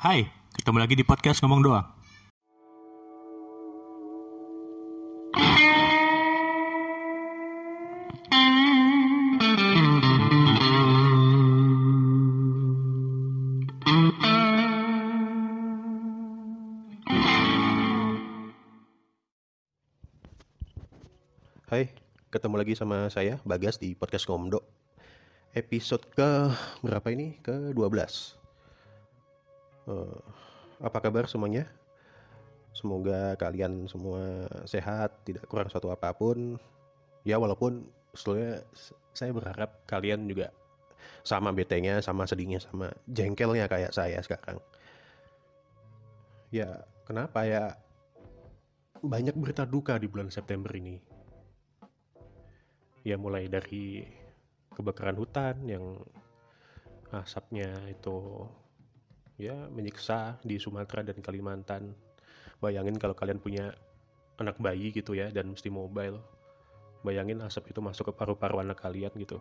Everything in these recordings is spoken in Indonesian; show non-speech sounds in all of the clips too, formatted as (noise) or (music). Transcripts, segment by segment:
Hai, ketemu lagi di podcast Ngomong Doang. Hai, ketemu lagi sama saya Bagas di podcast Ngomdo. Episode ke berapa ini? Ke 12. Eh, apa kabar semuanya? Semoga kalian semua sehat, tidak kurang suatu apa pun. Ya walaupun sebetulnya s- saya berharap kalian juga sama betenya, sama sedihnya, sama jengkelnya kayak saya sekarang. Ya, kenapa ya? Banyak berita duka di bulan September ini ya mulai dari kebakaran hutan yang asapnya itu ya menyiksa di Sumatera dan Kalimantan. Bayangin kalau kalian punya anak bayi gitu ya dan mesti mobile. Bayangin asap itu masuk ke paru-paru anak kalian gitu.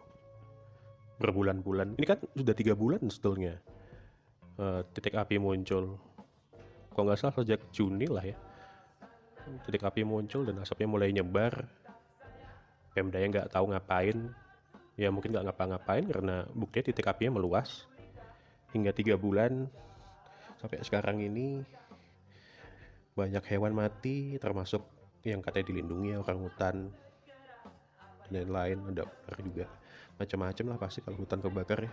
Berbulan-bulan. Ini kan sudah tiga bulan sebetulnya eh, titik api muncul. Kalau nggak salah sejak Juni lah ya. Titik api muncul dan asapnya mulai nyebar Pemdanya nggak tahu ngapain ya mungkin nggak ngapa-ngapain karena buktinya titik apinya meluas hingga tiga bulan sampai sekarang ini banyak hewan mati termasuk yang katanya dilindungi orang hutan dan lain-lain ada juga macam-macam lah pasti kalau hutan kebakar ya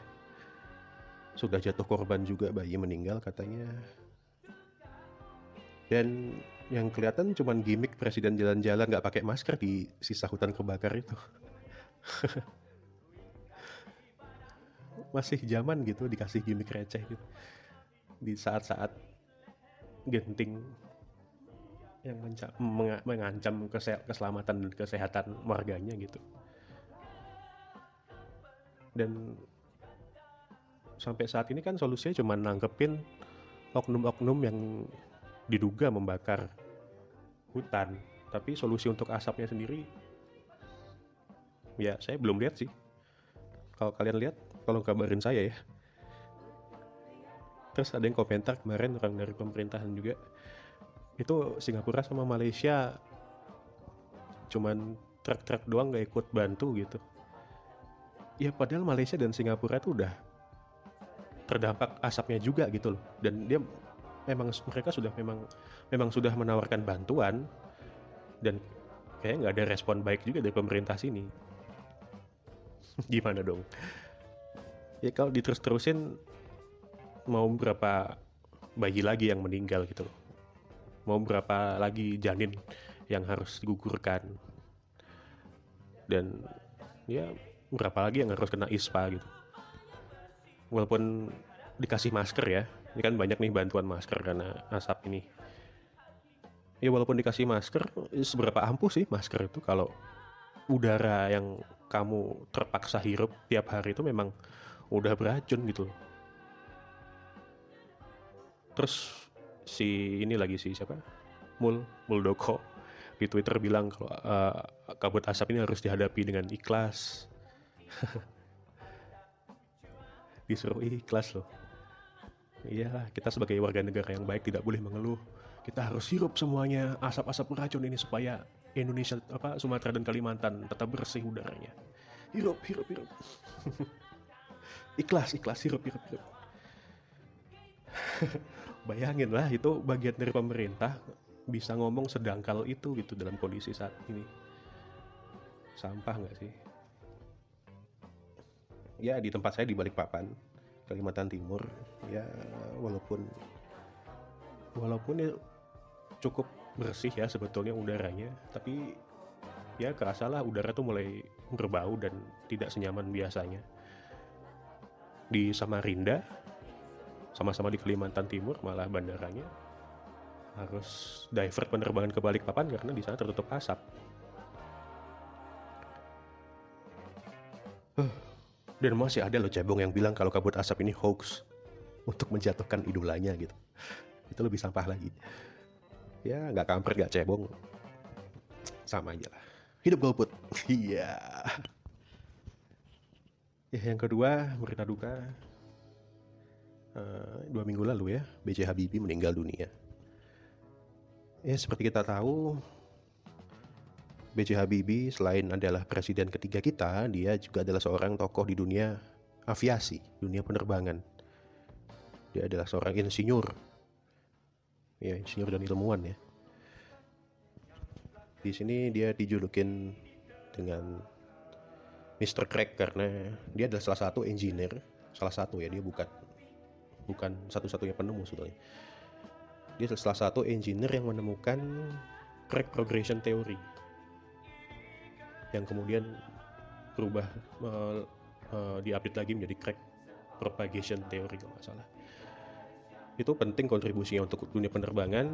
sudah jatuh korban juga bayi meninggal katanya dan yang kelihatan cuman gimmick presiden jalan-jalan nggak pakai masker di sisa hutan kebakar itu. (laughs) Masih zaman gitu dikasih gimmick receh gitu. Di saat-saat genting yang mengancam kese- keselamatan dan kesehatan warganya gitu. Dan sampai saat ini kan solusinya cuma nangkepin oknum-oknum yang diduga membakar hutan. Tapi solusi untuk asapnya sendiri ya saya belum lihat sih. Kalau kalian lihat tolong kabarin saya ya terus ada yang komentar kemarin orang dari pemerintahan juga itu Singapura sama Malaysia cuman truk-truk doang gak ikut bantu gitu. Ya padahal Malaysia dan Singapura itu udah terdampak asapnya juga gitu loh. Dan dia memang mereka sudah memang memang sudah menawarkan bantuan dan kayak nggak ada respon baik juga dari pemerintah sini. (laughs) Gimana dong? Ya kalau diterus-terusin mau berapa bayi lagi yang meninggal gitu loh. Mau berapa lagi janin yang harus digugurkan. Dan ya berapa lagi yang harus kena ispa gitu. Walaupun dikasih masker ya ini kan banyak nih bantuan masker karena asap ini. Ya walaupun dikasih masker seberapa ampuh sih masker itu? Kalau udara yang kamu terpaksa hirup tiap hari itu memang udah beracun gitu loh. Terus si ini lagi si siapa Mul Muldoko di Twitter bilang kalau eh, kabut asap ini harus dihadapi dengan ikhlas (laughs) disuruh ikhlas loh Iya, kita sebagai warga negara yang baik tidak boleh mengeluh. Kita harus hirup semuanya asap-asap beracun ini supaya Indonesia apa Sumatera dan Kalimantan tetap bersih udaranya. Hirup, hirup, hirup. (laughs) ikhlas, ikhlas, hirup, hirup, hirup. Bayangin lah itu bagian dari pemerintah bisa ngomong sedangkal itu gitu dalam kondisi saat ini. Sampah nggak sih? Ya di tempat saya di Balikpapan, Kalimantan Timur ya walaupun walaupun ya cukup bersih ya sebetulnya udaranya tapi ya kerasa lah udara tuh mulai berbau dan tidak senyaman biasanya di Samarinda sama-sama di Kalimantan Timur malah bandaranya harus divert penerbangan ke Balikpapan karena di sana tertutup asap Dan masih ada loh cebong yang bilang kalau kabut asap ini hoax untuk menjatuhkan idolanya gitu. Itu lebih sampah lagi. Ya nggak kampret nggak cebong. Sama aja lah. Hidup golput. (laughs) Iya. ya yang kedua berita duka uh, dua minggu lalu ya B.J. Habibie meninggal dunia. Ya seperti kita tahu B.J. Habibie selain adalah presiden ketiga kita, dia juga adalah seorang tokoh di dunia aviasi, dunia penerbangan. Dia adalah seorang insinyur, ya insinyur dan ilmuwan ya. Di sini dia dijulukin dengan Mr. Crack karena dia adalah salah satu engineer, salah satu ya dia bukan bukan satu-satunya penemu sebetulnya. Dia salah satu engineer yang menemukan crack progression theory. Yang kemudian berubah uh, uh, diupdate lagi menjadi crack propagation theory kalau nggak salah. Itu penting kontribusinya untuk dunia penerbangan.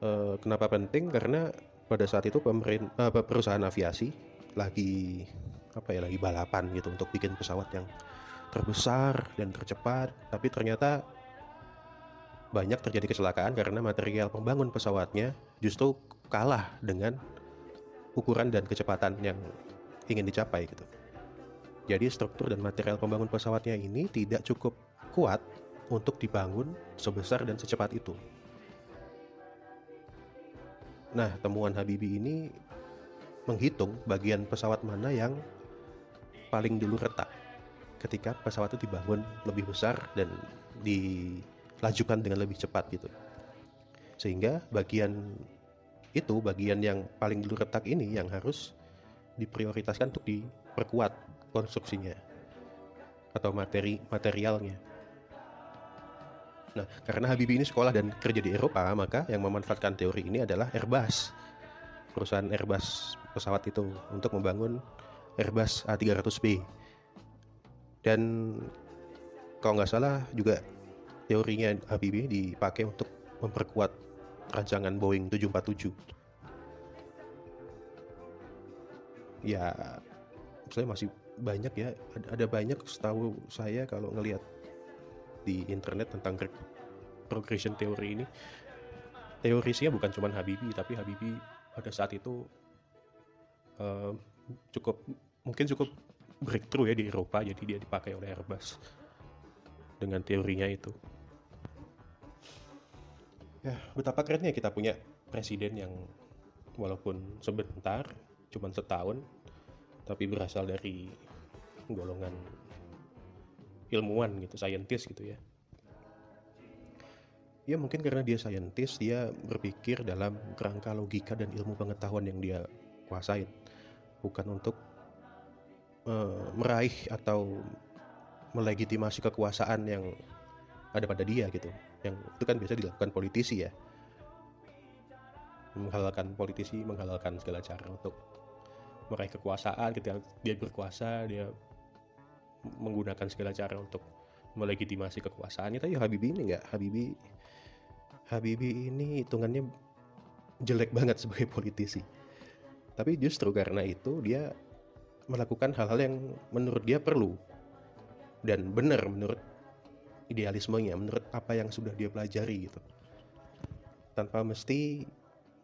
Uh, kenapa penting? Karena pada saat itu pemerin, uh, perusahaan aviasi lagi apa ya lagi balapan gitu untuk bikin pesawat yang terbesar dan tercepat tapi ternyata banyak terjadi kecelakaan karena material pembangun pesawatnya justru kalah dengan ukuran dan kecepatan yang ingin dicapai gitu. Jadi struktur dan material pembangun pesawatnya ini tidak cukup kuat untuk dibangun sebesar dan secepat itu. Nah, temuan Habibie ini menghitung bagian pesawat mana yang paling dulu retak ketika pesawat itu dibangun lebih besar dan dilajukan dengan lebih cepat gitu. Sehingga bagian itu bagian yang paling dulu retak ini yang harus diprioritaskan untuk diperkuat konstruksinya atau materi materialnya. Nah, karena Habibie ini sekolah dan kerja di Eropa, maka yang memanfaatkan teori ini adalah Airbus. Perusahaan Airbus pesawat itu untuk membangun Airbus A300B. Dan kalau nggak salah juga teorinya Habibie dipakai untuk memperkuat rancangan Boeing 747 ya saya masih banyak ya. Ada, banyak setahu saya kalau ngelihat di internet tentang progression teori ini. Teorisnya bukan cuma Habibie tapi Habibie pada saat itu uh, cukup mungkin cukup breakthrough ya di Eropa jadi dia dipakai oleh Airbus dengan teorinya itu ya betapa kerennya kita punya presiden yang walaupun sebentar cuma setahun tapi berasal dari golongan ilmuwan gitu, saintis gitu ya. Ya mungkin karena dia saintis, dia berpikir dalam kerangka logika dan ilmu pengetahuan yang dia kuasain, bukan untuk uh, meraih atau melegitimasi kekuasaan yang ada pada dia gitu. Yang itu kan biasa dilakukan politisi ya. Menghalalkan politisi menghalalkan segala cara untuk meraih kekuasaan. Ketika dia berkuasa dia menggunakan segala cara untuk melegitimasi kekuasaannya. Tapi Habibie ini enggak Habibie Habibie ini hitungannya jelek banget sebagai (laughs) politisi. Tapi justru karena itu dia melakukan hal-hal yang menurut dia perlu. Dan benar menurut idealismenya menurut apa yang sudah dia pelajari gitu. Tanpa mesti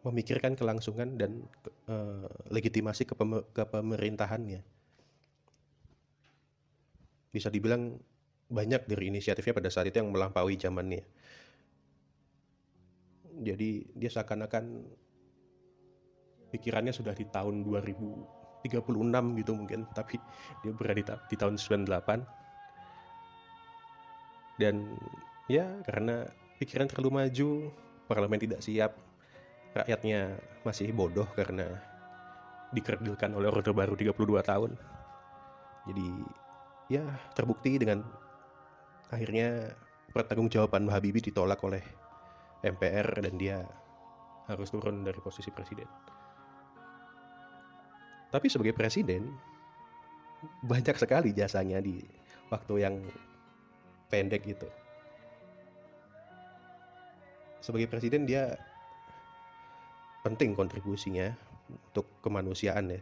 memikirkan kelangsungan dan uh, legitimasi ke kepemerintahannya bisa dibilang banyak dari inisiatifnya pada saat itu yang melampaui zamannya. Jadi dia seakan-akan pikirannya sudah di tahun 2036 gitu mungkin tapi dia berada di, di tahun 98 dan ya karena pikiran terlalu maju parlemen tidak siap rakyatnya masih bodoh karena dikerdilkan oleh Orde Baru 32 tahun. Jadi ya terbukti dengan akhirnya pertanggungjawaban Habibie ditolak oleh MPR dan dia harus turun dari posisi presiden tapi sebagai presiden banyak sekali jasanya di waktu yang pendek gitu. Sebagai presiden dia penting kontribusinya untuk kemanusiaan ya.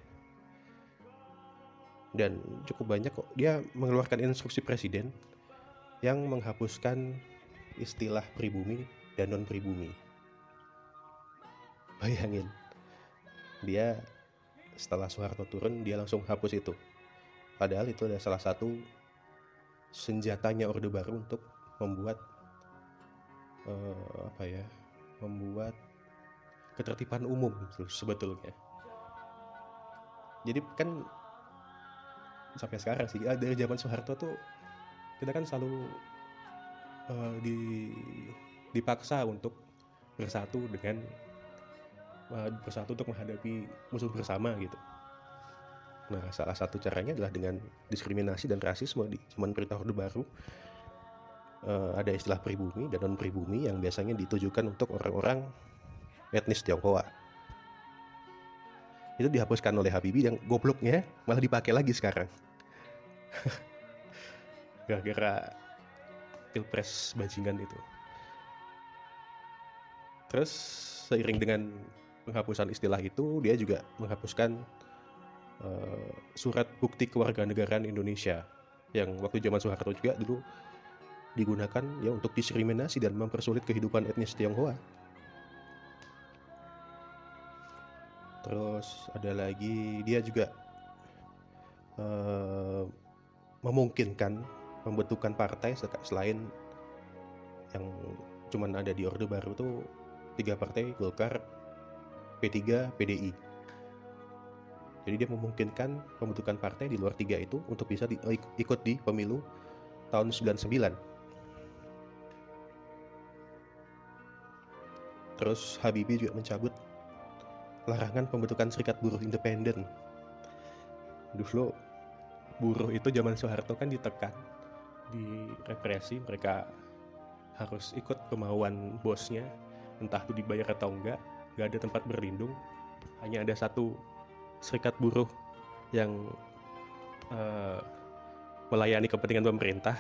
Dan cukup banyak kok. Dia mengeluarkan instruksi presiden yang menghapuskan istilah pribumi dan non pribumi bayangin dia setelah Soeharto turun dia langsung hapus itu. Padahal itu adalah salah satu senjatanya Orde Baru untuk membuat uh, apa ya membuat ketertiban umum sebetulnya. Jadi kan sampai sekarang sih ah, dari zaman Soeharto tuh kita kan selalu uh, di dipaksa untuk bersatu dengan bersatu untuk menghadapi musuh bersama gitu Nah, salah satu caranya adalah dengan diskriminasi dan rasisme di zaman perintah Orde Baru. Uh, ada istilah pribumi dan non pribumi yang biasanya ditujukan untuk orang-orang etnis Tionghoa. Itu dihapuskan oleh Habibie yang gobloknya malah dipakai lagi sekarang. (laughs) Gara-gara pilpres bajingan itu. Terus seiring dengan penghapusan istilah itu, dia juga menghapuskan uh, surat bukti kewarganegaraan Indonesia yang waktu zaman Soeharto juga dulu digunakan ya untuk diskriminasi dan mempersulit kehidupan etnis Tionghoa. Terus ada lagi dia juga uh, memungkinkan pembentukan partai selain yang cuman ada di Orde Baru tuh tiga partai Golkar, P3, PDI. Jadi dia memungkinkan pembentukan partai di luar tiga itu untuk bisa di, ikut di pemilu tahun 99. Terus Habibie juga mencabut larangan pembentukan serikat buruh independen. Dulu buruh itu zaman Soeharto kan ditekan, direpresi, mereka harus ikut kemauan bosnya, entah itu dibayar atau enggak, gak ada tempat berlindung, hanya ada satu serikat buruh yang uh, melayani kepentingan pemerintah.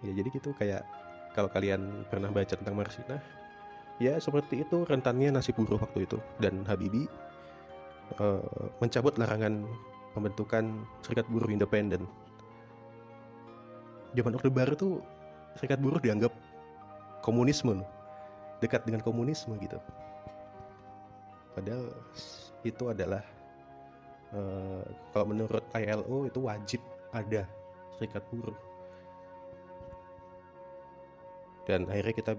Ya jadi gitu kayak kalau kalian pernah baca tentang Marsina ya seperti itu rentannya nasib buruh waktu itu. Dan Habibie uh, mencabut larangan pembentukan serikat buruh independen. Zaman Orde Baru tuh serikat buruh dianggap komunisme dekat dengan komunisme gitu padahal itu adalah uh, kalau menurut ILO itu wajib ada serikat buruh. Dan akhirnya kita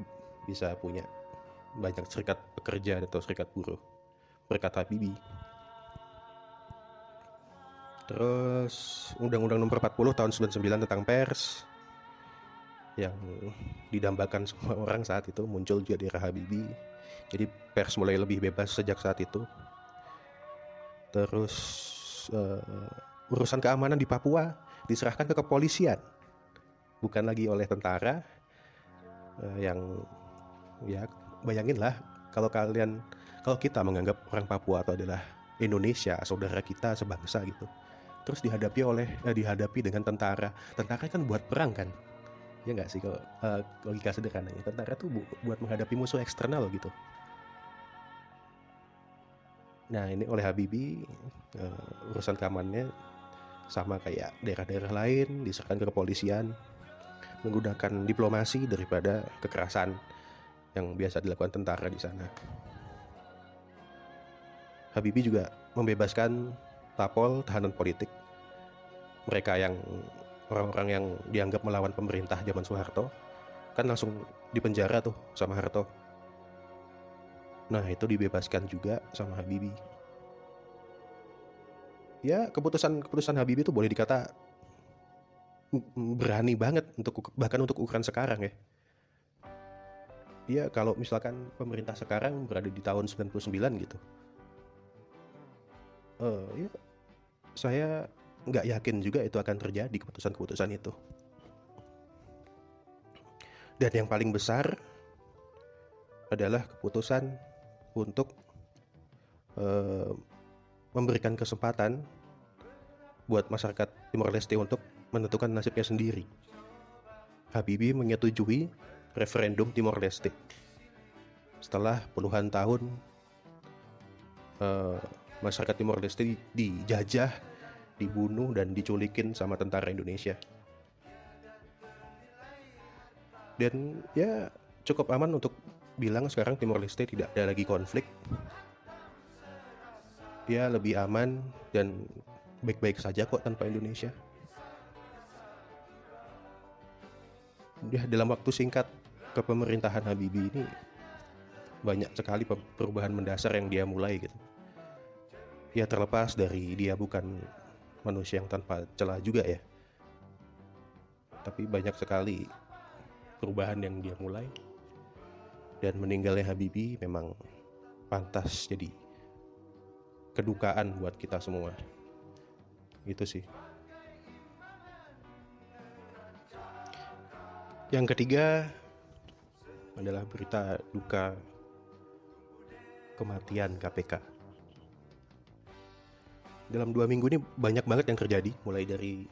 bisa punya banyak serikat pekerja atau serikat buruh. Berkat Habibie terus Undang-Undang Nomor 40 tahun 99 tentang pers yang didambakan semua orang saat itu muncul juga di era Habibie jadi pers mulai lebih bebas sejak saat itu. Terus uh, urusan keamanan di Papua diserahkan ke kepolisian, bukan lagi oleh tentara uh, yang ya bayangin lah kalau kalian kalau kita menganggap orang Papua atau adalah Indonesia saudara kita sebangsa gitu. Terus dihadapi oleh eh, dihadapi dengan tentara. Tentara kan buat perang kan ya nggak sih kalau uh, logika sederhananya tentara tuh bu buat menghadapi musuh eksternal gitu. Nah ini oleh Habibie uh, urusan keamanannya sama kayak daerah-daerah lain diserahkan ke kepolisian menggunakan diplomasi daripada kekerasan yang biasa dilakukan tentara di sana. Habibie juga membebaskan tapol tahanan politik. Mereka yang orang-orang yang dianggap melawan pemerintah zaman Soeharto kan langsung dipenjara tuh sama Harto Nah itu dibebaskan juga sama Habibie. Ya keputusan keputusan Habibie itu boleh dikata berani banget untuk bahkan untuk ukuran sekarang ya. Dia kalau misalkan pemerintah sekarang berada di tahun 99 gitu. Uh, ya saya nggak yakin juga itu akan terjadi keputusan-keputusan itu. Dan yang paling besar adalah keputusan untuk uh, memberikan kesempatan buat masyarakat Timor Leste untuk menentukan nasibnya sendiri. Habibie menyetujui referendum Timor Leste. Setelah puluhan tahun uh, masyarakat Timor Leste dijajah, dibunuh dan diculikin sama tentara Indonesia. Dan ya cukup aman untuk bilang sekarang Timor Leste tidak ada lagi konflik. Dia lebih aman dan baik-baik saja kok tanpa Indonesia. ya dalam waktu singkat kepemerintahan Habibie ini banyak sekali perubahan mendasar yang dia mulai gitu. Ya terlepas dari dia bukan manusia yang tanpa celah juga ya. Tapi banyak sekali perubahan yang dia mulai. Dan meninggalnya Habibie memang pantas jadi kedukaan buat kita semua. Itu sih. Yang ketiga adalah berita duka kematian KPK. Dalam dua minggu ini banyak banget yang terjadi, mulai dari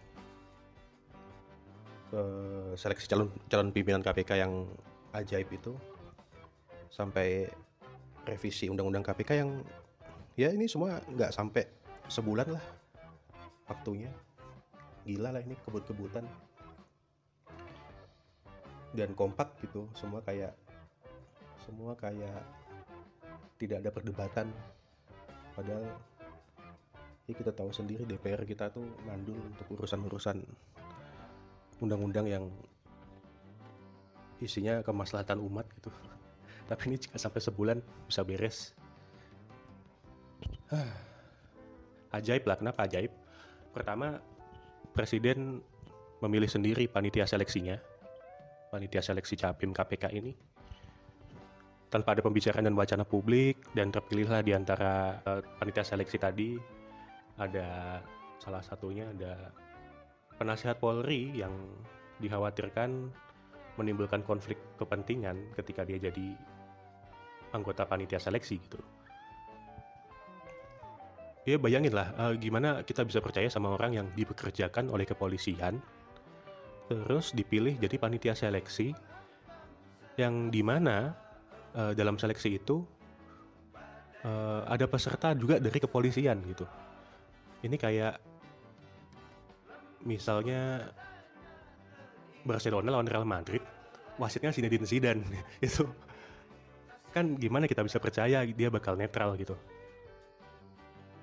uh, seleksi calon calon pimpinan KPK yang ajaib itu, sampai revisi undang-undang KPK yang ya ini semua nggak sampai sebulan lah waktunya. Gila lah ini kebut-kebutan dan kompak gitu semua kayak semua kayak tidak ada perdebatan padahal ya kita tahu sendiri DPR kita tuh mandul untuk urusan-urusan undang-undang yang isinya kemaslahatan umat gitu. (laughs) Tapi ini jika sampai sebulan bisa beres. (sighs) Ajaib lah kenapa ajaib? Pertama presiden memilih sendiri panitia seleksinya panitia seleksi capim KPK ini. Tanpa ada pembicaraan dan wacana publik dan terpilihlah di antara uh, panitia seleksi tadi ada salah satunya ada penasihat Polri yang dikhawatirkan menimbulkan konflik kepentingan ketika dia jadi anggota panitia seleksi gitu. Ya bayangin lah uh, gimana kita bisa percaya sama orang yang dipekerjakan oleh kepolisian terus dipilih jadi panitia seleksi yang di mana uh, dalam seleksi itu uh, ada peserta juga dari kepolisian gitu. Ini kayak misalnya Barcelona lawan Real Madrid, wasitnya Zinedine Zidane (laughs) itu kan gimana kita bisa percaya dia bakal netral gitu.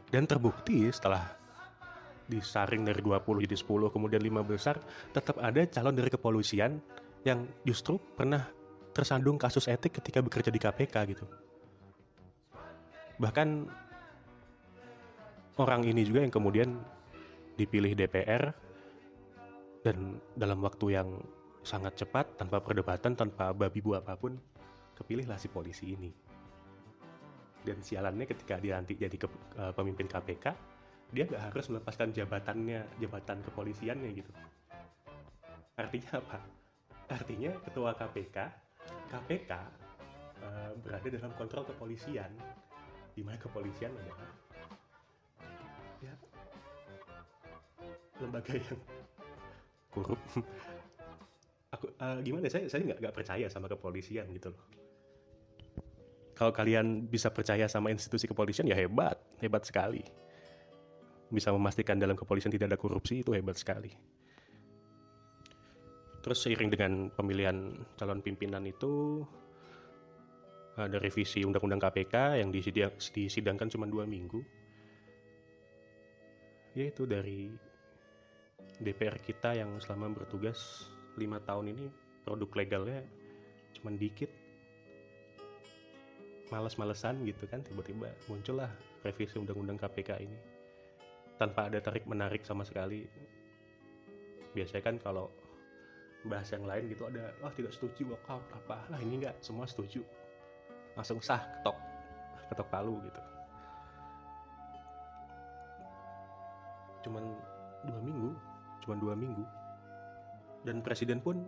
Dan terbukti setelah disaring dari 20 jadi 10 kemudian 5 besar tetap ada calon dari kepolisian yang justru pernah tersandung kasus etik ketika bekerja di KPK gitu. Bahkan orang ini juga yang kemudian dipilih DPR dan dalam waktu yang sangat cepat tanpa perdebatan tanpa babi bu apa pun kepilihlah si polisi ini. Dan sialannya ketika dia nanti jadi ke, uh, pemimpin KPK, dia nggak harus melepaskan jabatannya, jabatan kepolisiannya gitu. Artinya apa? Artinya ketua KPK KPK eh, berada dalam kontrol kepolisian di mana kepolisian adalah lembaga yang korup. Aku uh, gimana saya saya nggak nggak percaya sama kepolisian gitu loh. Kalau kalian bisa percaya sama institusi kepolisian ya hebat. Hebat sekali. Bisa memastikan dalam kepolisian tidak ada korupsi itu hebat sekali. Terus seiring dengan pemilihan calon pimpinan itu ada revisi undang-undang KPK yang disidang, disidangkan cuma dua minggu. Yaitu dari DPR kita yang selama bertugas lima tahun ini produk legalnya cuma dikit. Males-malesan gitu kan tiba-tiba muncullah revisi undang-undang KPK ini tanpa ada tarik menarik sama sekali. Biasanya kan kalau bahas yang lain gitu ada oh tidak setuju walkout apa lah ini enggak semua setuju langsung sah ketok ketok palu gitu cuman dua minggu cuman dua minggu dan presiden pun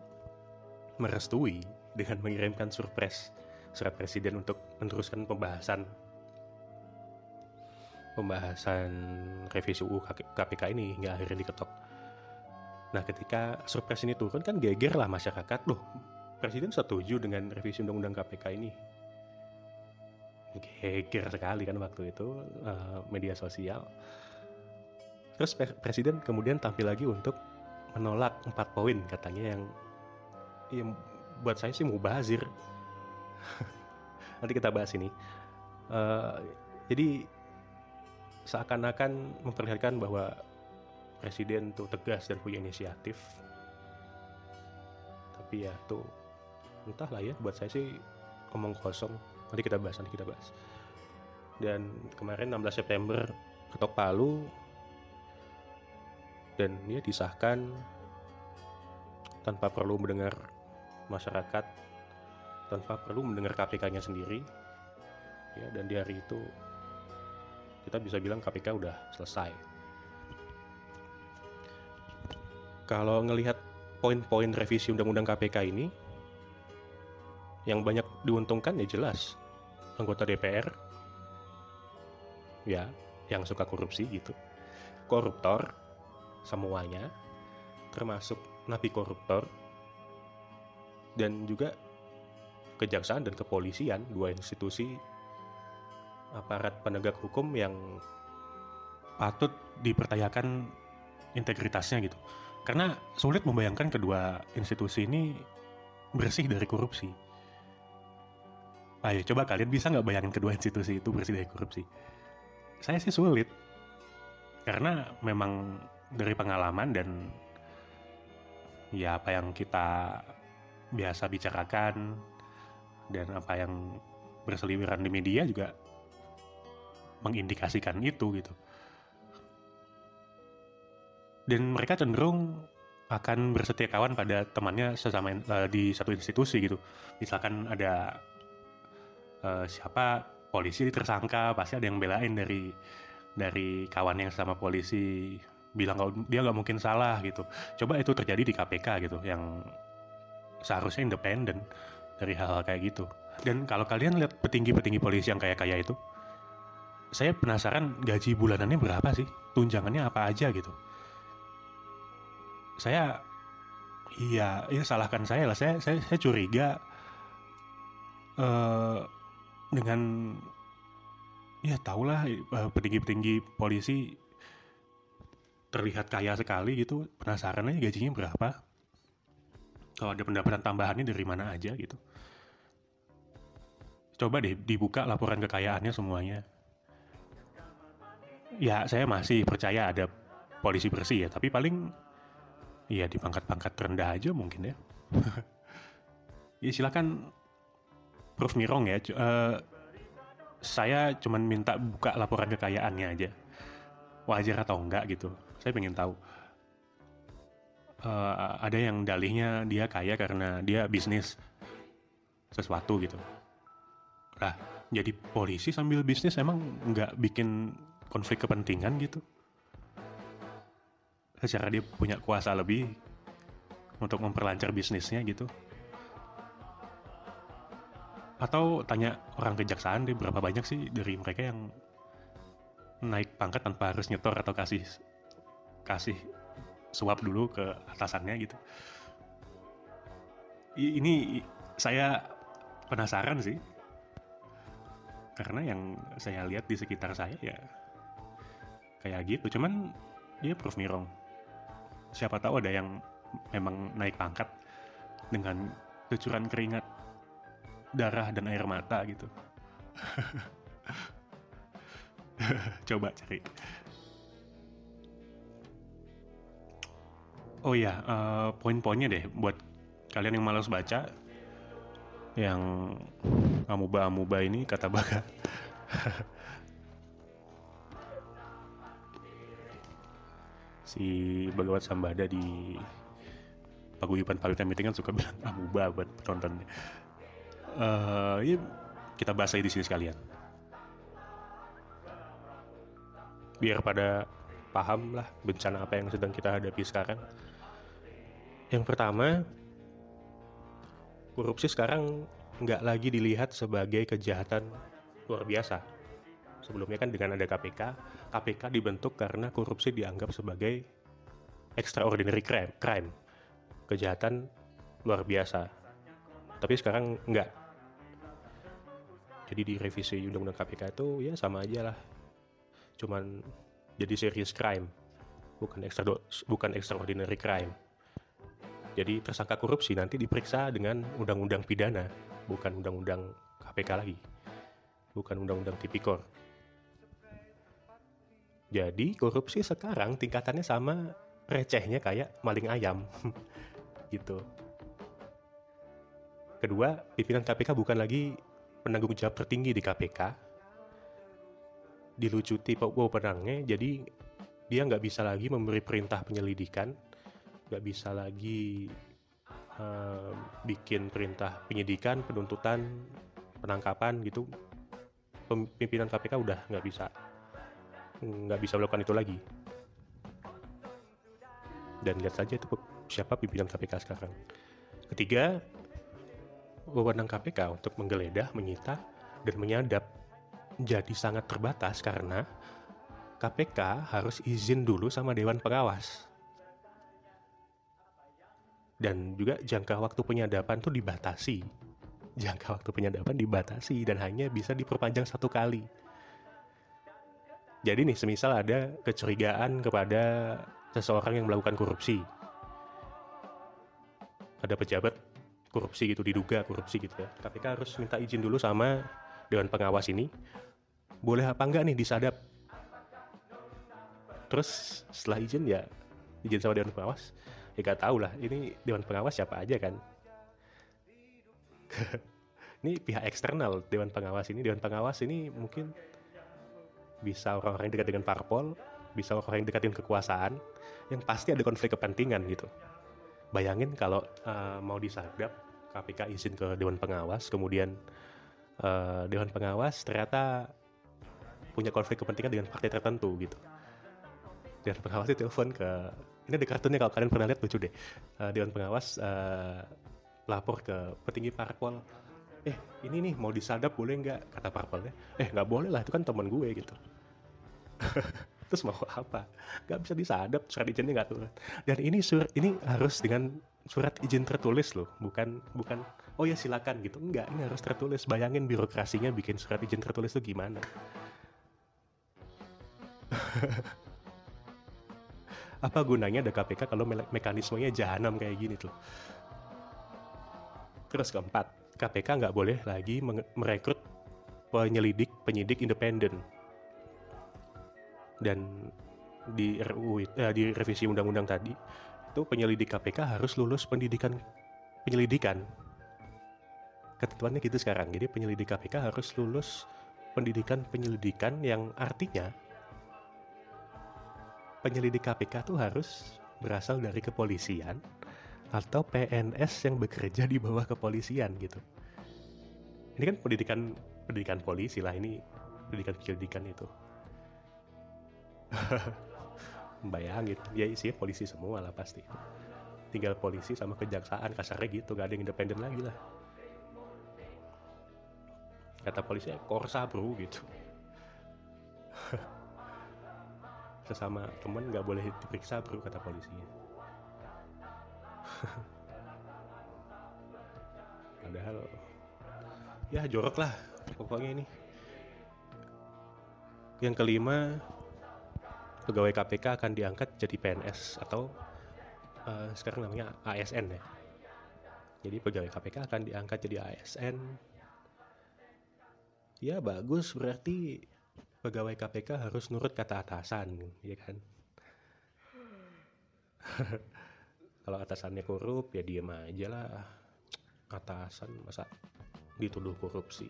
merestui dengan mengirimkan surprise surat presiden untuk meneruskan pembahasan pembahasan revisi UU KPK ini hingga akhirnya diketok Nah ketika surprise ini turun kan geger lah masyarakat loh presiden setuju dengan revisi undang-undang KPK ini. Geger sekali kan waktu itu uh, media sosial. Terus presiden kemudian tampil lagi untuk menolak empat poin katanya yang yang buat saya sih mau bazir. (laughs) Nanti kita bahas ini. Uh, jadi seakan-akan memperlihatkan bahwa presiden tuh tegas dan punya inisiatif tapi ya tuh entahlah ya buat saya sih omong kosong nanti kita bahas nanti kita bahas dan kemarin 16 September ketok palu dan ya disahkan tanpa perlu mendengar masyarakat tanpa perlu mendengar KPK-nya sendiri. Ya dan di hari itu kita bisa bilang KPK udah selesai. Kalau ngelihat poin-poin revisi undang-undang KPK ini yang banyak diuntungkan ya jelas. Anggota DPR ya yang suka korupsi gitu. Koruptor semuanya termasuk napi koruptor dan juga kejaksaan dan kepolisian dua institusi aparat penegak hukum yang patut dipertanyakan integritasnya gitu. Karena sulit membayangkan kedua institusi ini bersih dari korupsi. Ayo coba kalian bisa nggak bayangin kedua institusi itu bersih dari korupsi? Saya sih sulit karena memang dari pengalaman dan ya apa yang kita biasa bicarakan dan apa yang berseliweran di media juga mengindikasikan itu gitu. Dan mereka cenderung akan bersetia kawan pada temannya sesama uh, di satu institusi gitu. Misalkan ada uh, siapa polisi tersangka, pasti ada yang belain dari dari kawan yang sama polisi bilang kalau dia nggak mungkin salah gitu. Coba itu terjadi di KPK gitu, yang seharusnya independen dari hal-hal kayak gitu. Dan kalau kalian lihat petinggi-petinggi polisi yang kayak kayak itu, saya penasaran gaji bulanannya berapa sih? Tunjangannya apa aja gitu. Saya iya, ya salahkan saya lah. Saya saya, saya curiga uh, dengan ya tahulah uh, petinggi-petinggi polisi terlihat kaya sekali gitu. Penasaran aja gajinya berapa? Kalau ada pendapatan tambahannya dari mana aja gitu. Coba deh dibuka laporan kekayaannya semuanya ya saya masih percaya ada polisi bersih ya tapi paling ya di pangkat-pangkat rendah aja mungkin ya (laughs) ya silakan proof me wrong ya uh, saya cuman minta buka laporan kekayaannya aja wajar atau enggak gitu saya pengen tahu uh, ada yang dalihnya dia kaya karena dia bisnis sesuatu gitu. Lah jadi polisi sambil bisnis emang nggak bikin konflik kepentingan gitu? Secara dia punya kuasa lebih untuk memperlancar bisnisnya gitu. Atau tanya orang kejaksaan deh berapa banyak sih dari mereka yang naik pangkat tanpa harus nyetor atau kasih kasih suap dulu ke atasannya gitu. Ini saya penasaran sih. Karena yang saya lihat di sekitar saya ya kayak gitu. Cuman dia proof me siapa tahu ada yang memang naik pangkat dengan cucuran keringat darah dan air mata gitu. (laughs) Coba cari oh ya uh, poin-poinnya deh buat kalian yang malas baca yang amuba-amuba ini kata baga (laughs) si Bagawat Sambada di paguyuban Palitan Meeting kan suka bilang amuba buat penontonnya. Uh, ya kita bahas aja di sini sekalian. Biar pada paham lah bencana apa yang sedang kita hadapi sekarang. Yang pertama, korupsi sekarang nggak lagi dilihat sebagai kejahatan luar biasa sebelumnya kan dengan ada KPK, KPK dibentuk karena korupsi dianggap sebagai extraordinary crime, crime kejahatan luar biasa. Tapi sekarang enggak. Jadi di revisi undang-undang KPK itu ya sama aja lah. Cuman jadi serious crime, bukan extra bukan extraordinary crime. Jadi tersangka korupsi nanti diperiksa dengan undang-undang pidana, bukan undang-undang KPK lagi. Bukan undang-undang tipikor. Jadi korupsi sekarang tingkatannya sama recehnya kayak maling ayam (laughs) gitu. kedua pimpinan KPK bukan lagi penanggung jawab tertinggi di KPK dilucuti wewenangnya jadi dia nggak bisa lagi memberi perintah penyelidikan nggak bisa lagi uh, bikin perintah penyidikan penuntutan penangkapan gitu. Pimpinan KPK udah nggak bisa nggak bisa melakukan itu lagi. Dan lihat saja itu siapa pimpinan KPK sekarang. Ketiga wewenang KPK untuk menggeledah menyita dan menyadap jadi sangat terbatas karena KPK harus izin dulu sama Dewan Pengawas dan juga jangka waktu penyadapan tuh dibatasi jangka waktu penyadapan dibatasi dan hanya bisa diperpanjang satu kali. Jadi nih, semisal ada kecurigaan kepada seseorang yang melakukan korupsi. Ada pejabat korupsi gitu, diduga korupsi gitu ya. KPK harus minta izin dulu sama Dewan Pengawas ini. Boleh apa enggak nih disadap? Terus setelah izin ya, izin sama Dewan Pengawas, ya gak tau lah, ini Dewan Pengawas siapa aja kan. (laughs) Ini pihak eksternal dewan pengawas ini. Dewan pengawas ini mungkin bisa orang-orang yang dekat dengan parpol bisa orang-orang yang dekatin kekuasaan yang pasti ada konflik kepentingan gitu. Bayangin kalau uh, mau disadap KPK izin ke dewan pengawas kemudian uh, dewan pengawas ternyata punya konflik kepentingan dengan partai tertentu gitu. Dewan pengawas itu telepon ke ini ada kartunnya kalau kalian pernah lihat lucu deh. Uh, dewan pengawas uh, lapor ke petinggi parpol. Eh ini nih mau disadap boleh nggak? Kata parpolnya. Eh nggak boleh lah itu kan teman gue gitu. (laughs) Terus mau apa? Nggak bisa disadap surat izinnya nggak turun. Dan ini surat ini harus dengan surat izin tertulis loh bukan bukan oh ya silakan gitu. Enggak ini harus tertulis. Bayangin birokrasinya bikin surat izin tertulis itu gimana (laughs) apa gunanya ada KPK kalau me mekanismenya jahanam kayak gini tuh Terus keempat, KPK nggak boleh lagi merekrut penyelidik penyidik independen. Dan di RUU eh, di revisi undang-undang tadi itu penyelidik KPK harus lulus pendidikan penyelidikan. Ketentuannya gitu sekarang. Jadi penyelidik KPK harus lulus pendidikan penyelidikan yang artinya penyelidik KPK tuh harus berasal dari kepolisian atau PNS yang bekerja di bawah kepolisian gitu. Ini kan pendidikan pendidikan polisi lah ini pendidikan penyelidikan itu. (laughs) Bayangin, ya isinya polisi semua lah pasti. Tinggal polisi sama kejaksaan kasarnya gitu, gak ada yang independen lagi lah. Kata polisi, korsa bro gitu. Sesama temen gak boleh diperiksa bro kata polisinya. (laughs) Padahal ya jorok lah pokoknya ini. Yang kelima pegawai KPK akan diangkat jadi PNS atau uh, sekarang namanya ASN ya. Jadi pegawai KPK akan diangkat jadi ASN ya bagus berarti pegawai KPK harus nurut kata atasan ya kan? (laughs) Kalau atasannya korup ya diem aja lah. Atasan masa dituduh korupsi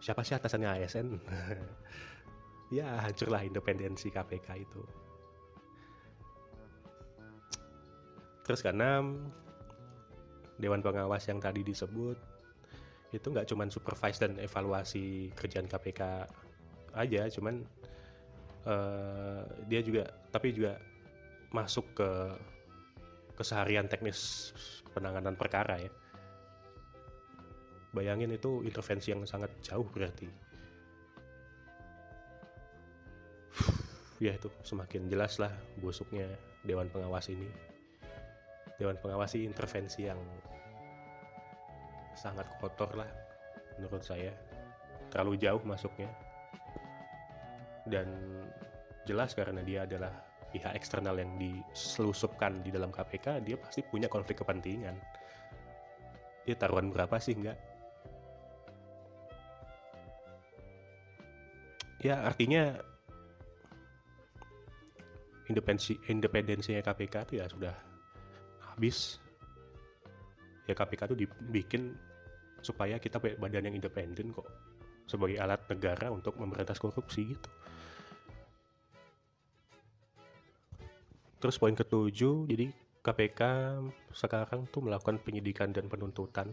siapa sih atasannya ASN (laughs) ya hancurlah independensi KPK itu. Terus keenam Dewan Pengawas yang tadi disebut itu nggak cuma supervise dan evaluasi kerjaan KPK aja cuman uh, dia juga tapi juga masuk ke keseharian teknis penanganan perkara ya. Bayangin itu intervensi yang sangat jauh berarti. ya itu semakin jelas lah busuknya Dewan Pengawas ini. Dewan Pengawas intervensi yang sangat kotor lah menurut saya. Terlalu jauh masuknya. Dan jelas karena dia adalah pihak eksternal yang diselusupkan di dalam KPK dia pasti punya konflik kepentingan dia taruhan berapa sih enggak ya artinya independensi independensinya KPK itu ya sudah habis ya KPK itu dibikin supaya kita punya badan yang independen kok sebagai alat negara untuk memberantas korupsi gitu. Terus poin ketujuh jadi KPK sekarang tuh melakukan penyidikan dan penuntutan.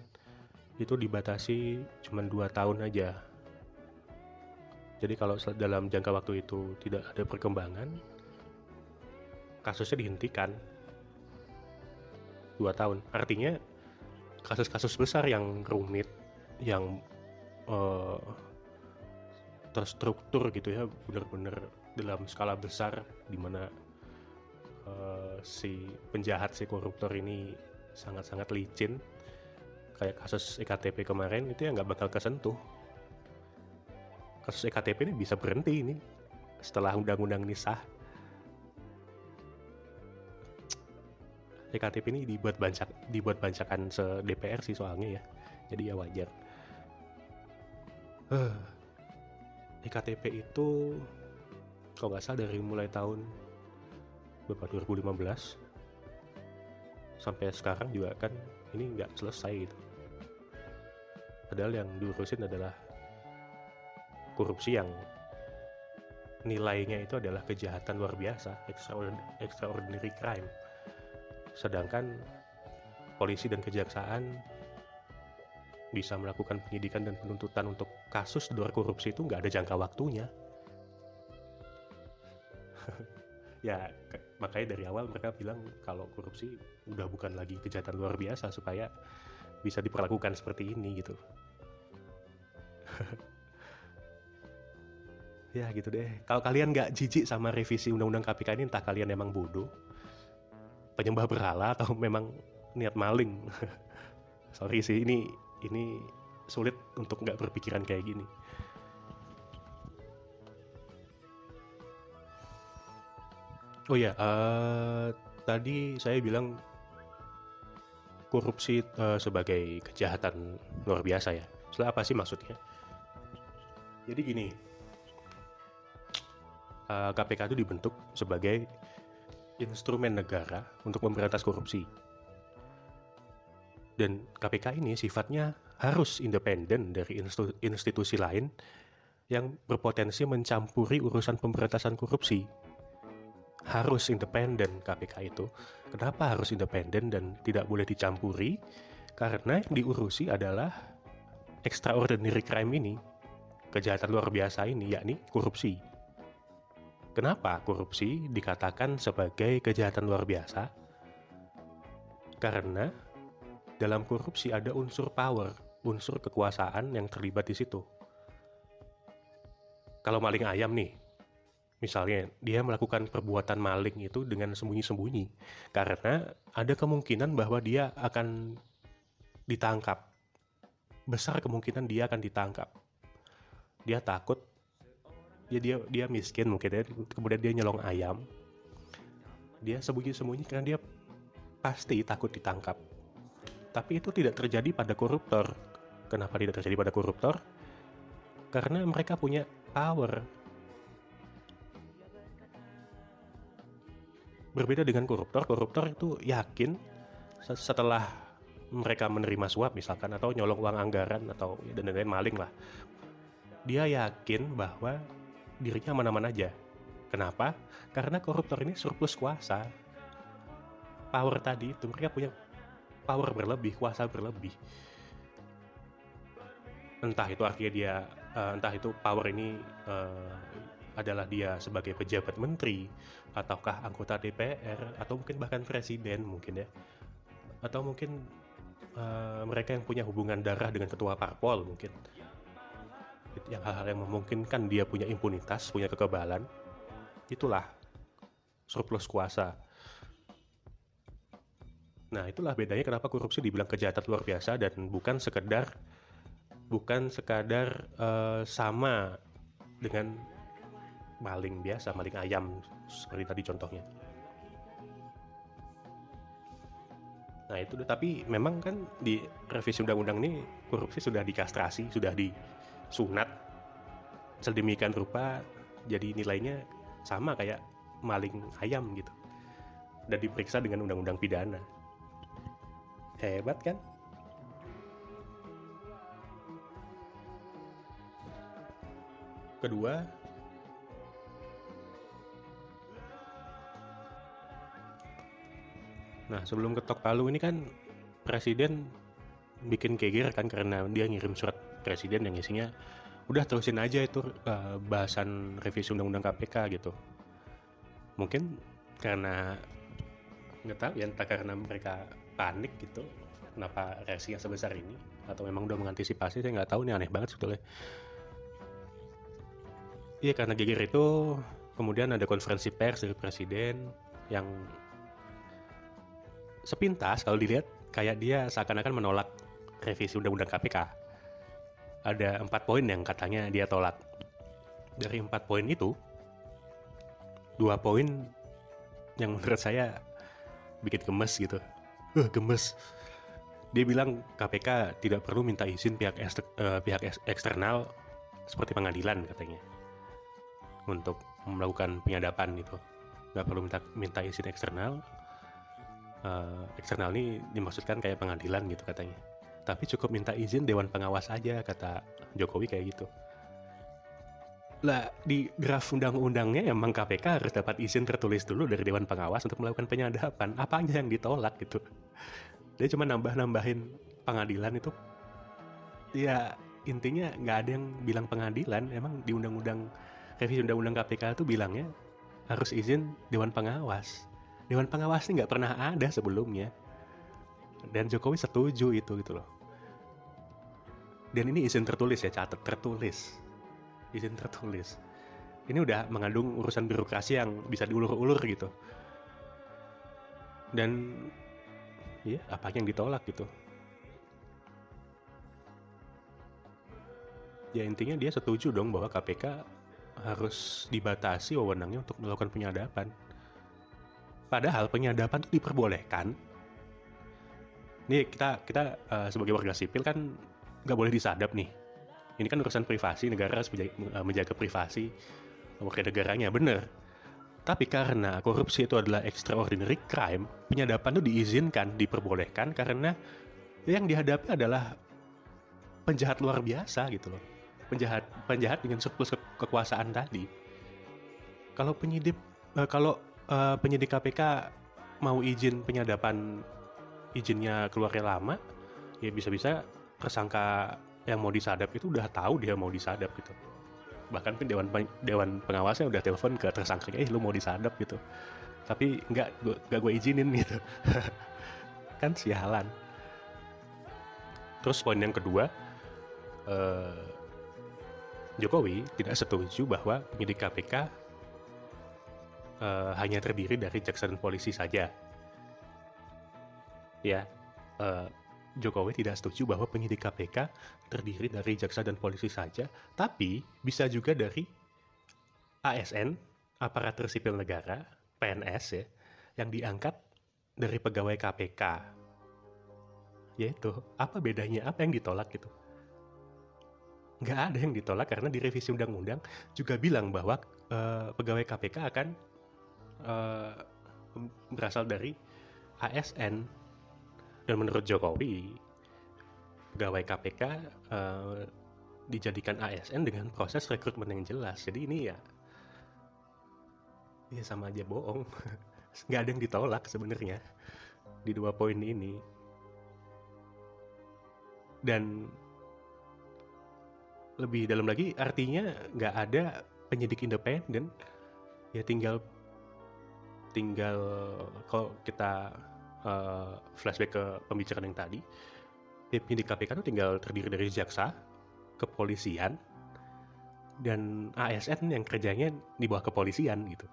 Itu dibatasi cuma dua tahun aja. Jadi kalau dalam jangka waktu itu tidak ada perkembangan kasusnya dihentikan. Dua tahun. Artinya kasus-kasus besar yang rumit yang uh, terstruktur gitu ya benar-benar dalam skala besar di mana uh, si penjahat si koruptor ini sangat-sangat licin. Kayak kasus ektp kemarin itu ya nggak bakal kesentuh. Kasus ektp ini bisa berhenti ini setelah undang-undang ini sah ektp ini dibuat bancak dibuat bancakan se DPR sih soalnya ya. Jadi ya wajar. Uh, ektp itu kalau nggak salah dari mulai tahun berapa 2015 sampai sekarang juga kan ini nggak selesai gitu. Padahal yang diurusin adalah korupsi yang nilainya itu adalah kejahatan luar biasa extraordinary crime sedangkan polisi dan kejaksaan bisa melakukan penyidikan dan penuntutan untuk kasus luar korupsi itu nggak ada jangka waktunya. (laughs) Ya makanya dari awal mereka bilang kalau korupsi udah bukan lagi kejahatan luar biasa supaya bisa diperlakukan seperti ini gitu. (laughs) Ya gitu deh. Kalau kalian nggak jijik sama revisi undang-undang KPK ini entah kalian emang bodoh penyembah berhala atau (laughs) memang niat maling (laughs) sorry sih ini ini sulit untuk nggak berpikiran kayak gini Oh ya, uh, tadi saya bilang korupsi uh, sebagai kejahatan luar biasa ya. Setelah apa sih maksudnya? Jadi gini, uh, eh, KPK itu dibentuk sebagai instrumen negara untuk memberantas korupsi. Dan KPK ini sifatnya harus independen dari institusi lain yang berpotensi mencampuri urusan pemberantasan korupsi harus independen KPK itu. Kenapa harus independen dan tidak boleh dicampuri? Karena yang diurusi adalah extraordinary crime ini, kejahatan luar biasa ini, yakni korupsi. Kenapa korupsi dikatakan sebagai kejahatan luar biasa? Karena dalam korupsi ada unsur power, unsur kekuasaan yang terlibat di situ. Kalau maling ayam nih, Misalnya, dia melakukan perbuatan maling itu dengan sembunyi-sembunyi, karena ada kemungkinan bahwa dia akan ditangkap. Besar kemungkinan dia akan ditangkap. Dia takut, dia dia dia miskin mungkin ya, kemudian dia nyolong ayam. Dia sembunyi-sembunyi karena dia pasti takut ditangkap. Tapi itu tidak terjadi pada koruptor. Kenapa tidak terjadi pada koruptor? Karena mereka punya power, Berbeda dengan koruptor, koruptor itu yakin setelah mereka menerima suap misalkan atau nyolong uang anggaran atau dan lain-lain maling lah. Dia yakin bahwa dirinya aman-aman aja. Kenapa? Karena koruptor ini surplus kuasa. Power tadi itu mereka punya power berlebih, kuasa berlebih. Entah itu artinya dia, uh, entah itu power ini uh, adalah dia sebagai pejabat menteri ataukah anggota DPR atau mungkin bahkan presiden mungkin ya atau mungkin uh, mereka yang punya hubungan darah dengan ketua parpol mungkin yang hal-hal yang memungkinkan dia punya impunitas punya kekebalan itulah surplus kuasa nah itulah bedanya kenapa korupsi dibilang kejahatan luar biasa dan bukan sekedar bukan sekadar uh, sama dengan maling biasa, maling ayam seperti tadi contohnya. Nah itu tapi memang kan di revisi undang-undang ini korupsi sudah dikastrasi, sudah sunat sedemikian rupa jadi nilainya sama kayak maling ayam gitu. Dan diperiksa dengan undang-undang pidana. Hebat kan? Kedua Nah, sebelum ketok palu ini kan presiden bikin keger kan karena dia ngirim surat presiden yang isinya udah terusin aja itu uh, bahasan revisi undang-undang KPK gitu mungkin karena nggak tahu ya entah karena mereka panik gitu kenapa reaksinya sebesar ini atau memang udah mengantisipasi saya nggak tahu nih aneh banget sebetulnya iya karena geger itu kemudian ada konferensi pers dari presiden yang sepintas kalau dilihat kayak dia seakan-akan menolak revisi undang-undang KPK. Ada empat poin yang katanya dia tolak. Dari empat poin itu, dua poin yang menurut saya bikin gemes gitu. Uh, gemes. Dia bilang KPK tidak perlu minta izin pihak ekster, uh, pihak eksternal seperti pengadilan katanya untuk melakukan penyadapan itu. Nggak perlu minta minta izin eksternal, uh, eksternal ini dimaksudkan kayak pengadilan gitu katanya. Tapi cukup minta izin dewan pengawas aja kata Jokowi kayak gitu. Lah di draft undang-undangnya emang KPK harus dapat izin tertulis dulu dari dewan pengawas untuk melakukan penyadapan. Apa aja yang ditolak gitu. Dia cuma nambah-nambahin pengadilan itu. Ya intinya nggak ada yang bilang pengadilan. Emang di undang-undang revisi undang-undang KPK itu bilangnya harus izin dewan pengawas Dewan Pengawas ini nggak pernah ada sebelumnya. Dan Jokowi setuju itu gitu loh. Dan ini izin tertulis ya, catat tertulis. Izin tertulis. Ini udah mengandung urusan birokrasi yang bisa diulur-ulur gitu. Dan ya apa yang ditolak gitu. Ya intinya dia setuju dong bahwa KPK harus dibatasi wewenangnya untuk melakukan penyadapan. Padahal penyadapan itu diperbolehkan. Nih kita kita uh, sebagai warga sipil kan nggak boleh disadap nih. Ini kan urusan privasi negara harus menjaga, uh, menjaga privasi warga negaranya bener. Tapi karena korupsi itu adalah extraordinary crime, penyadapan itu diizinkan, diperbolehkan karena yang dihadapi adalah penjahat luar biasa gitu loh. Penjahat penjahat dengan surplus ke kekuasaan tadi. Kalau penyidik uh, kalau uh, penyidik KPK mau izin penyadapan izinnya keluarnya lama, ya bisa-bisa tersangka yang mau disadap itu udah tahu dia mau disadap gitu. Bahkan pun dewan dewan pengawasnya udah telepon ke tersangkanya, eh lu mau disadap gitu. Tapi nggak nggak gue izinin gitu. (laughs) kan sialan. Terus poin yang kedua, eh, Jokowi tidak setuju bahwa penyidik KPK uh, hanya terdiri dari jaksa dan polisi saja. Ya, uh, Jokowi tidak setuju bahwa penyidik KPK terdiri dari jaksa dan polisi saja, tapi bisa juga dari ASN, aparatur sipil negara, PNS ya, yang diangkat dari pegawai KPK. Yaitu, apa bedanya? Apa yang ditolak gitu? Nggak ada yang ditolak karena di revisi undang-undang juga bilang bahwa uh, pegawai KPK akan uh, berasal dari ASN dan menurut Jokowi pegawai KPK uh, eh, dijadikan ASN dengan proses rekrutmen yang jelas. Jadi ini ya ya sama aja bohong. (laughs) Nggak ada yang ditolak sebenarnya di dua poin ini. Dan lebih dalam lagi artinya nggak ada penyidik independen. Ya tinggal tinggal kalau kita uh, flashback ke pembicaraan yang tadi, penyidik KPK itu tinggal terdiri dari jaksa, kepolisian, dan ASN yang kerjanya di bawah kepolisian gitu.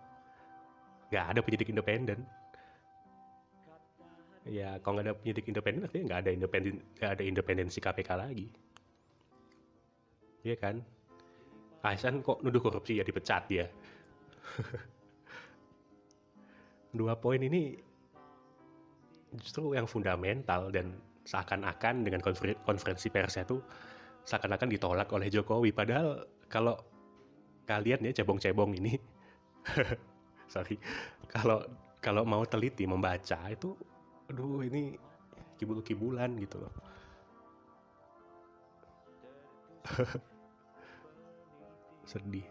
Gak ada penyidik independen. Ya kalau nggak ada penyidik independen artinya nggak ada independen nggak ada independensi KPK lagi. Iya kan? ASN kok nuduh korupsi ya dipecat dia. (laughs) dua poin ini justru yang fundamental dan seakan-akan dengan konferensi persnya itu seakan-akan ditolak oleh Jokowi. Padahal kalau kalian ya cebong-cebong ini (laughs) sorry kalau kalau mau teliti membaca itu aduh ini kibul-kibulan gitu loh. (laughs) Sedih.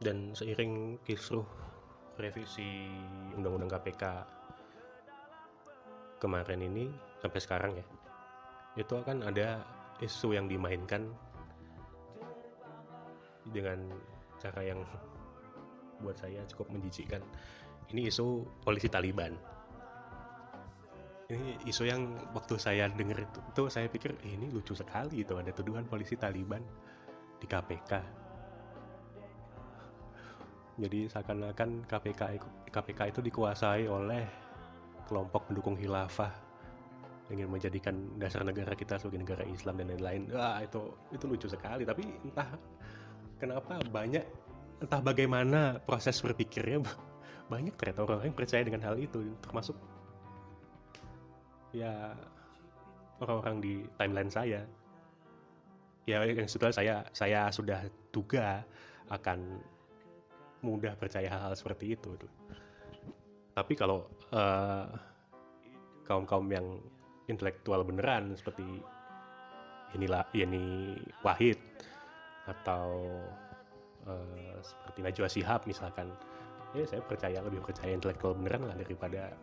Dan seiring kisruh revisi undang-undang KPK kemarin ini sampai sekarang ya itu akan ada isu yang dimainkan dengan cara yang buat saya cukup menjijikkan. Ini isu polisi Taliban. Ini isu yang waktu saya dengar itu, itu saya pikir eh, ini lucu sekali itu ada tuduhan polisi Taliban di KPK jadi seakan-akan KPK KPK itu dikuasai oleh kelompok pendukung khilafah ingin menjadikan dasar negara kita sebagai negara Islam dan lain-lain. Wah, itu itu lucu sekali, tapi entah kenapa banyak entah bagaimana proses berpikirnya (laughs) banyak ternyata orang yang percaya dengan hal itu termasuk ya orang-orang di timeline saya ya yang sudah saya saya sudah duga akan mudah percaya hal-hal seperti itu tapi kalau uh, kaum-kaum yang intelektual beneran seperti inilah ini Wahid atau uh, seperti Najwa Shihab misalkan ya saya percaya lebih percaya intelektual beneran lah daripada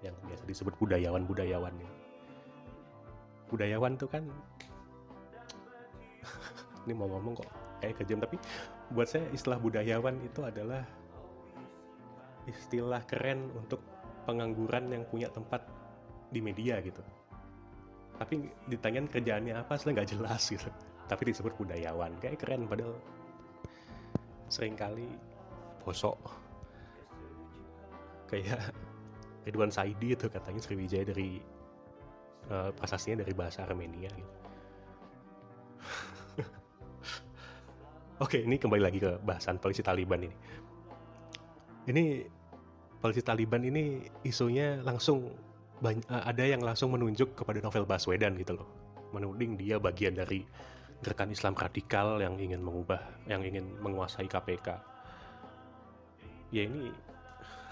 yang biasa disebut budayawan-budayawan ini. Budayawan tuh kan (laughs) ini mau ngomong kok kayak kejam tapi buat saya istilah budayawan itu adalah istilah keren untuk pengangguran yang punya tempat di media gitu. Tapi ditanyain kerjaannya apa sih nggak jelas gitu. Tapi disebut budayawan kayak keren padahal sering kali bosok. Kayak Ridwan Saidi itu katanya Sriwijaya dari uh, dari bahasa Armenia gitu. Oke, ini kembali lagi ke bahasan polisi Taliban ini. Ini polisi Taliban ini isunya langsung eh, ada yang langsung menunjuk kepada novel Baswedan gitu loh. Menuding dia bagian dari gerakan Islam radikal yang ingin mengubah, yang ingin menguasai KPK. Ya ini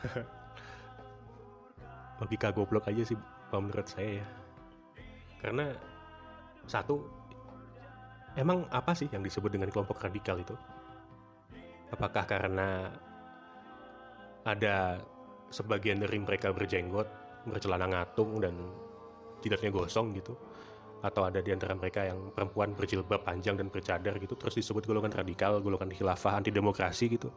(laughs) logika goblok aja sih menurut saya ya. Karena satu emang apa sih yang disebut dengan kelompok radikal itu? Apakah karena ada sebagian dari mereka berjenggot, bercelana ngatung dan jidatnya gosong gitu? Atau ada di antara mereka yang perempuan berjilbab panjang dan bercadar gitu terus disebut golongan radikal, golongan khilafah, anti demokrasi gitu?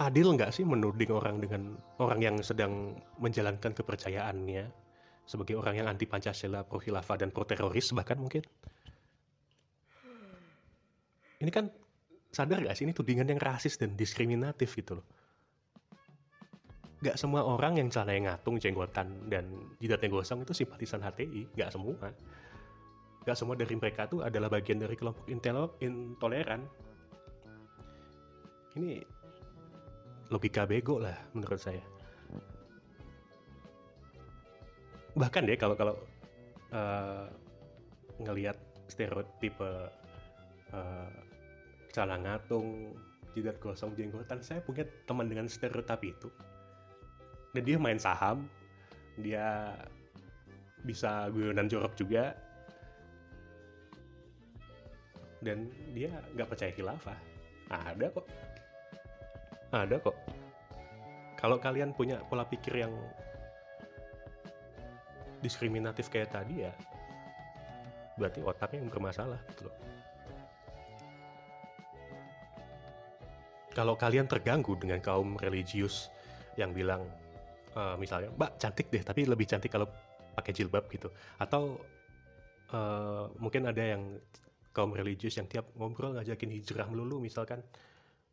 Adil nggak sih menuding orang dengan orang yang sedang menjalankan kepercayaannya sebagai orang yang anti Pancasila, pro khilafah dan pro teroris bahkan mungkin. Ini kan sadar gak sih ini tudingan yang rasis dan diskriminatif gitu loh. Gak semua orang yang celana ngatung, jenggotan, dan jidatnya gosong itu simpatisan HTI. Gak semua. Gak semua dari mereka tuh adalah bagian dari kelompok intoleran. Ini logika bego lah menurut saya. Bahkan deh kalau kalau uh, ngelihat stereotipe uh, celana ngatung jidat gosong jenggotan saya punya teman dengan stereotip itu. Dan dia main saham dia bisa guyonan jorok juga. Dan dia nggak percaya khilafah. Ada kok. Ada kok. Kalau kalian punya pola pikir yang diskriminatif kayak tadi ya berarti otaknya yang bermasalah gitu loh. Kalau kalian terganggu dengan kaum religius yang bilang uh, misalnya, Mbak cantik deh, tapi lebih cantik kalau pakai jilbab gitu, atau uh, mungkin ada yang kaum religius yang tiap ngobrol ngajakin hijrah melulu misalkan,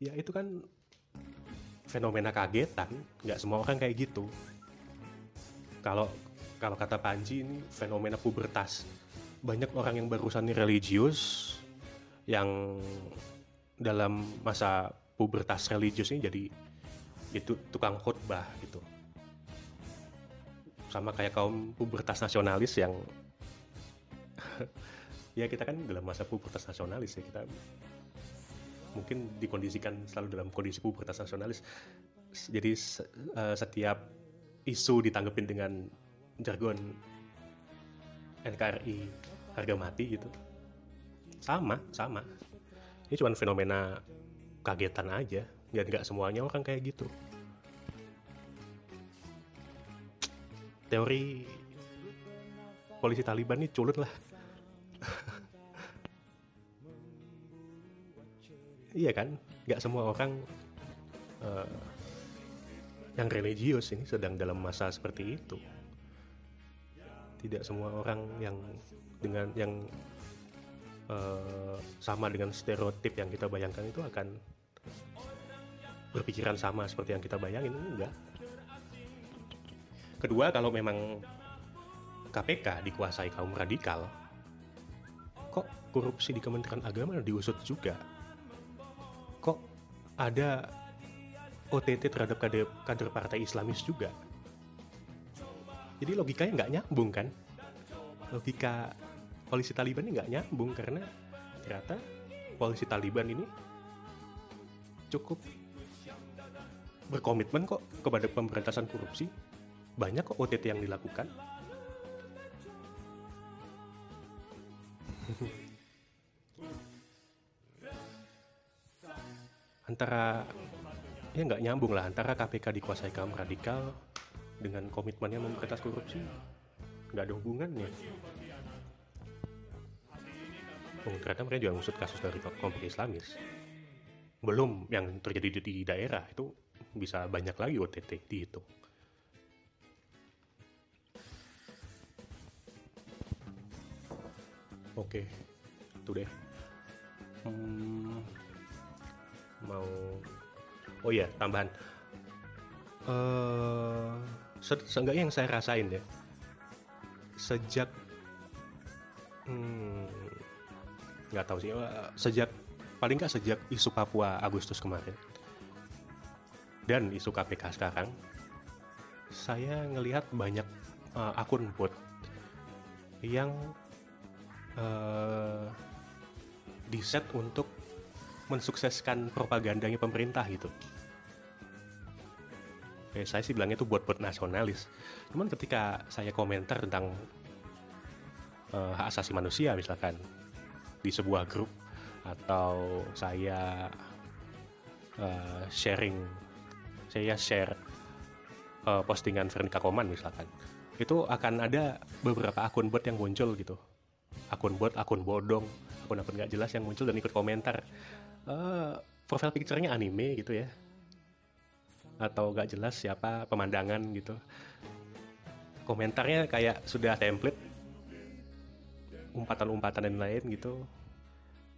ya itu kan fenomena kagetan, nggak semua orang kayak gitu. Kalau kalau kata Panji ini fenomena pubertas. Banyak orang yang barusan religius yang dalam masa pubertas religius ini jadi itu tukang khutbah gitu. Sama kayak kaum pubertas nasionalis yang (laughs) ya kita kan dalam masa pubertas nasionalis ya kita mungkin dikondisikan selalu dalam kondisi pubertas nasionalis. Jadi uh, setiap isu ditanggepin dengan jargon NKRI harga mati gitu. Sama sama. Ini cuma fenomena kagetan aja dan nggak semuanya orang kayak gitu. Teori polisi Taliban ini culut lah. (laughs) Iya kan? Nggak semua orang uh, yang religius ini sedang dalam masa seperti itu tidak semua orang yang dengan yang uh, sama dengan stereotip yang kita bayangkan itu akan berpikiran sama seperti yang kita bayangin enggak. Kedua kalau memang KPK dikuasai kaum radikal kok korupsi di Kementerian Agama diusut juga? Kok ada OTT terhadap kader, kader partai Islamis juga jadi logikanya nggak nyambung kan? Logika polisi Taliban ini nggak nyambung karena ternyata polisi Taliban ini cukup berkomitmen kok kepada pemberantasan korupsi. Banyak kok OTT yang dilakukan. Antara ya nggak nyambung lah antara KPK dikuasai kaum radikal dengan komitmennya memberantas korupsi nggak ada hubungannya. Oh, ternyata mereka juga ngusut kasus dari kelompok Islamis. Belum yang terjadi di, di daerah itu bisa banyak lagi OTT dihitung oke itu deh. Hmm, mau oh iya tambahan. Uh, se seenggaknya yang saya rasain ya sejak hmm, nggak hmm, tahu sih uh, sejak paling nggak sejak isu Papua Agustus kemarin dan isu KPK sekarang saya ngelihat banyak uh, akun bot yang uh, diset untuk mensukseskan propagandanya pemerintah gitu. Oke, saya sih bilangnya itu buat-buat nasionalis. Cuman ketika saya komentar tentang uh, hak asasi manusia misalkan di sebuah grup atau saya uh, sharing, saya share uh, postingan Veronica Koman misalkan, itu akan ada beberapa akun bot yang muncul gitu. Akun bot, akun bodong, akun-akun nggak jelas yang muncul dan ikut komentar uh, profile picture-nya anime gitu ya atau gak jelas siapa pemandangan gitu. Komentarnya kayak sudah template umpatan-umpatan dan lain gitu.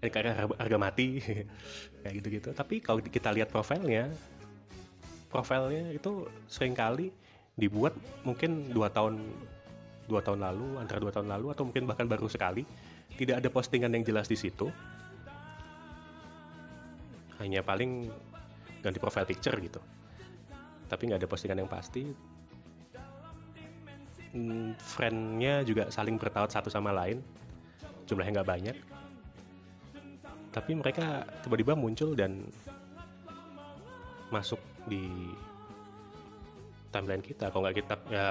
Ini kayak harga mati (laughs) kayak gitu-gitu. Tapi kalau kita lihat profilnya profilnya itu sering kali dibuat mungkin dua tahun dua tahun lalu antara dua tahun lalu atau mungkin bahkan baru sekali. Tidak ada postingan yang jelas di situ. Hanya paling ganti profile picture gitu tapi nggak ada postingan yang pasti. Hmm, friendnya juga saling bertaut satu sama lain. Jumlahnya nggak banyak. Tapi mereka tiba-tiba muncul dan masuk di timeline kita. Kalau nggak kita ya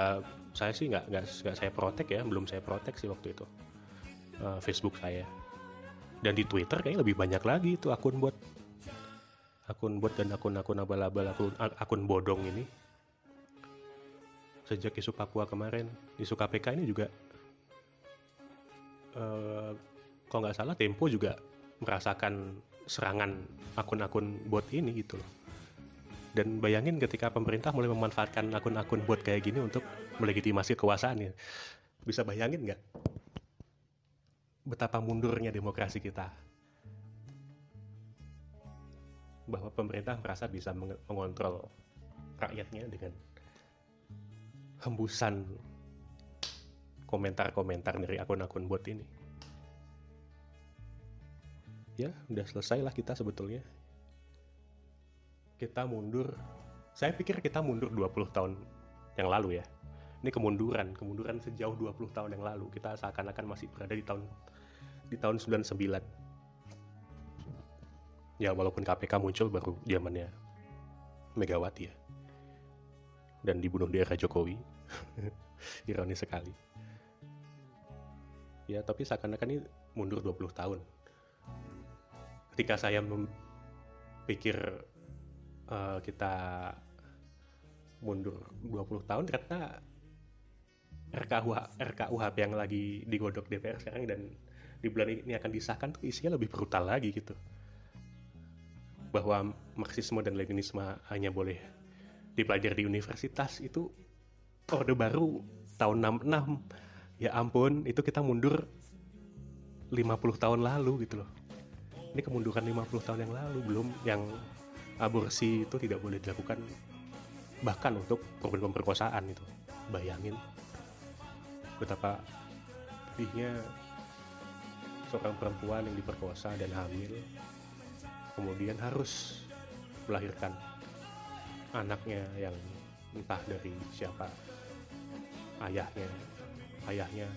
saya sih nggak nggak saya protek ya. Belum saya protek sih waktu itu. Uh, Facebook saya. Dan di Twitter kayaknya lebih banyak lagi itu akun buat akun bot dan akun-akun abal-abal akun, akun bodong ini. Sejak isu Papua kemarin isu KPK ini juga uh, kalau nggak salah Tempo juga merasakan serangan akun-akun bot ini gitu loh. Dan bayangin ketika pemerintah mulai memanfaatkan akun-akun bot kayak gini untuk melegitimasi kekuasaannya bisa bayangin nggak betapa mundurnya demokrasi kita bahwa pemerintah merasa bisa mengontrol rakyatnya dengan hembusan komentar-komentar dari akun-akun bot ini. Ya, udah selesai lah kita sebetulnya. Kita mundur, saya pikir kita mundur 20 tahun yang lalu ya. Ini kemunduran, kemunduran sejauh 20 tahun yang lalu. Kita seakan-akan masih berada di tahun di tahun 99 ya walaupun KPK muncul baru zamannya Megawati ya. Dan dibunuh di era Jokowi. (laughs) Ironis sekali. Ya tapi seakan-akan ini mundur 20 tahun. Ketika saya pikir uh, kita mundur 20 tahun ternyata RKUH, RKUHP yang lagi digodok DPR sekarang dan di bulan ini akan disahkan tuh isinya lebih brutal lagi gitu bahwa Marxisme dan Leninisme hanya boleh dipelajari di universitas itu orde baru tahun 66 ya ampun itu kita mundur 50 tahun lalu gitu loh. Ini kemunduran 50 tahun yang lalu belum yang aborsi itu tidak boleh dilakukan bahkan untuk korban pemerkosaan itu. Bayangin betapa pedihnya seorang perempuan yang diperkosa dan hamil kemudian harus melahirkan anaknya yang entah dari siapa ayahnya. Ayahnya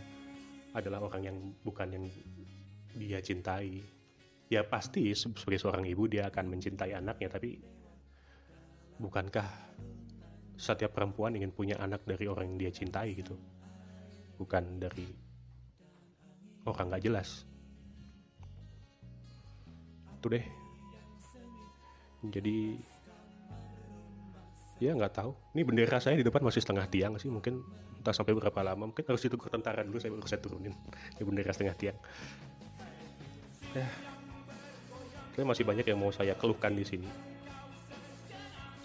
adalah orang yang bukan yang dia cintai. Ya pasti sebagai seorang ibu dia akan mencintai anaknya tapi bukankah setiap perempuan ingin punya anak dari orang yang dia cintai gitu? Bukan dari orang nggak jelas. Itu deh jadi ya nggak tahu. Ini bendera saya di depan masih setengah tiang sih mungkin entah sampai berapa lama. Mungkin harus itu tentara dulu saya baru saya turunin. Di bendera setengah tiang. Ya. Saya masih banyak yang mau saya keluhkan di sini.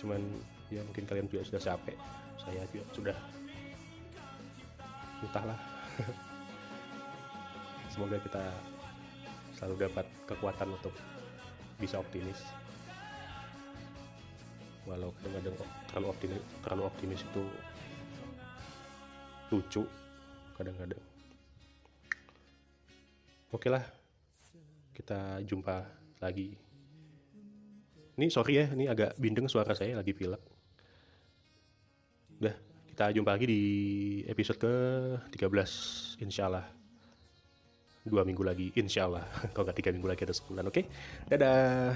Cuman ya mungkin kalian juga sudah capek. Saya juga sudah entahlah. (laughs) Semoga kita selalu dapat kekuatan untuk bisa optimis walau kadang-kadang terlalu optimis terlalu optimis itu lucu kadang-kadang. Oke lah kita jumpa lagi. Ini sorry ya ini agak bindeng suara saya lagi pilek. Udah kita jumpa lagi di episode ke 13 insya Allah dua minggu lagi insya Allah (laughs) kalau nggak tiga minggu lagi ada sebulan oke? Okay? dadah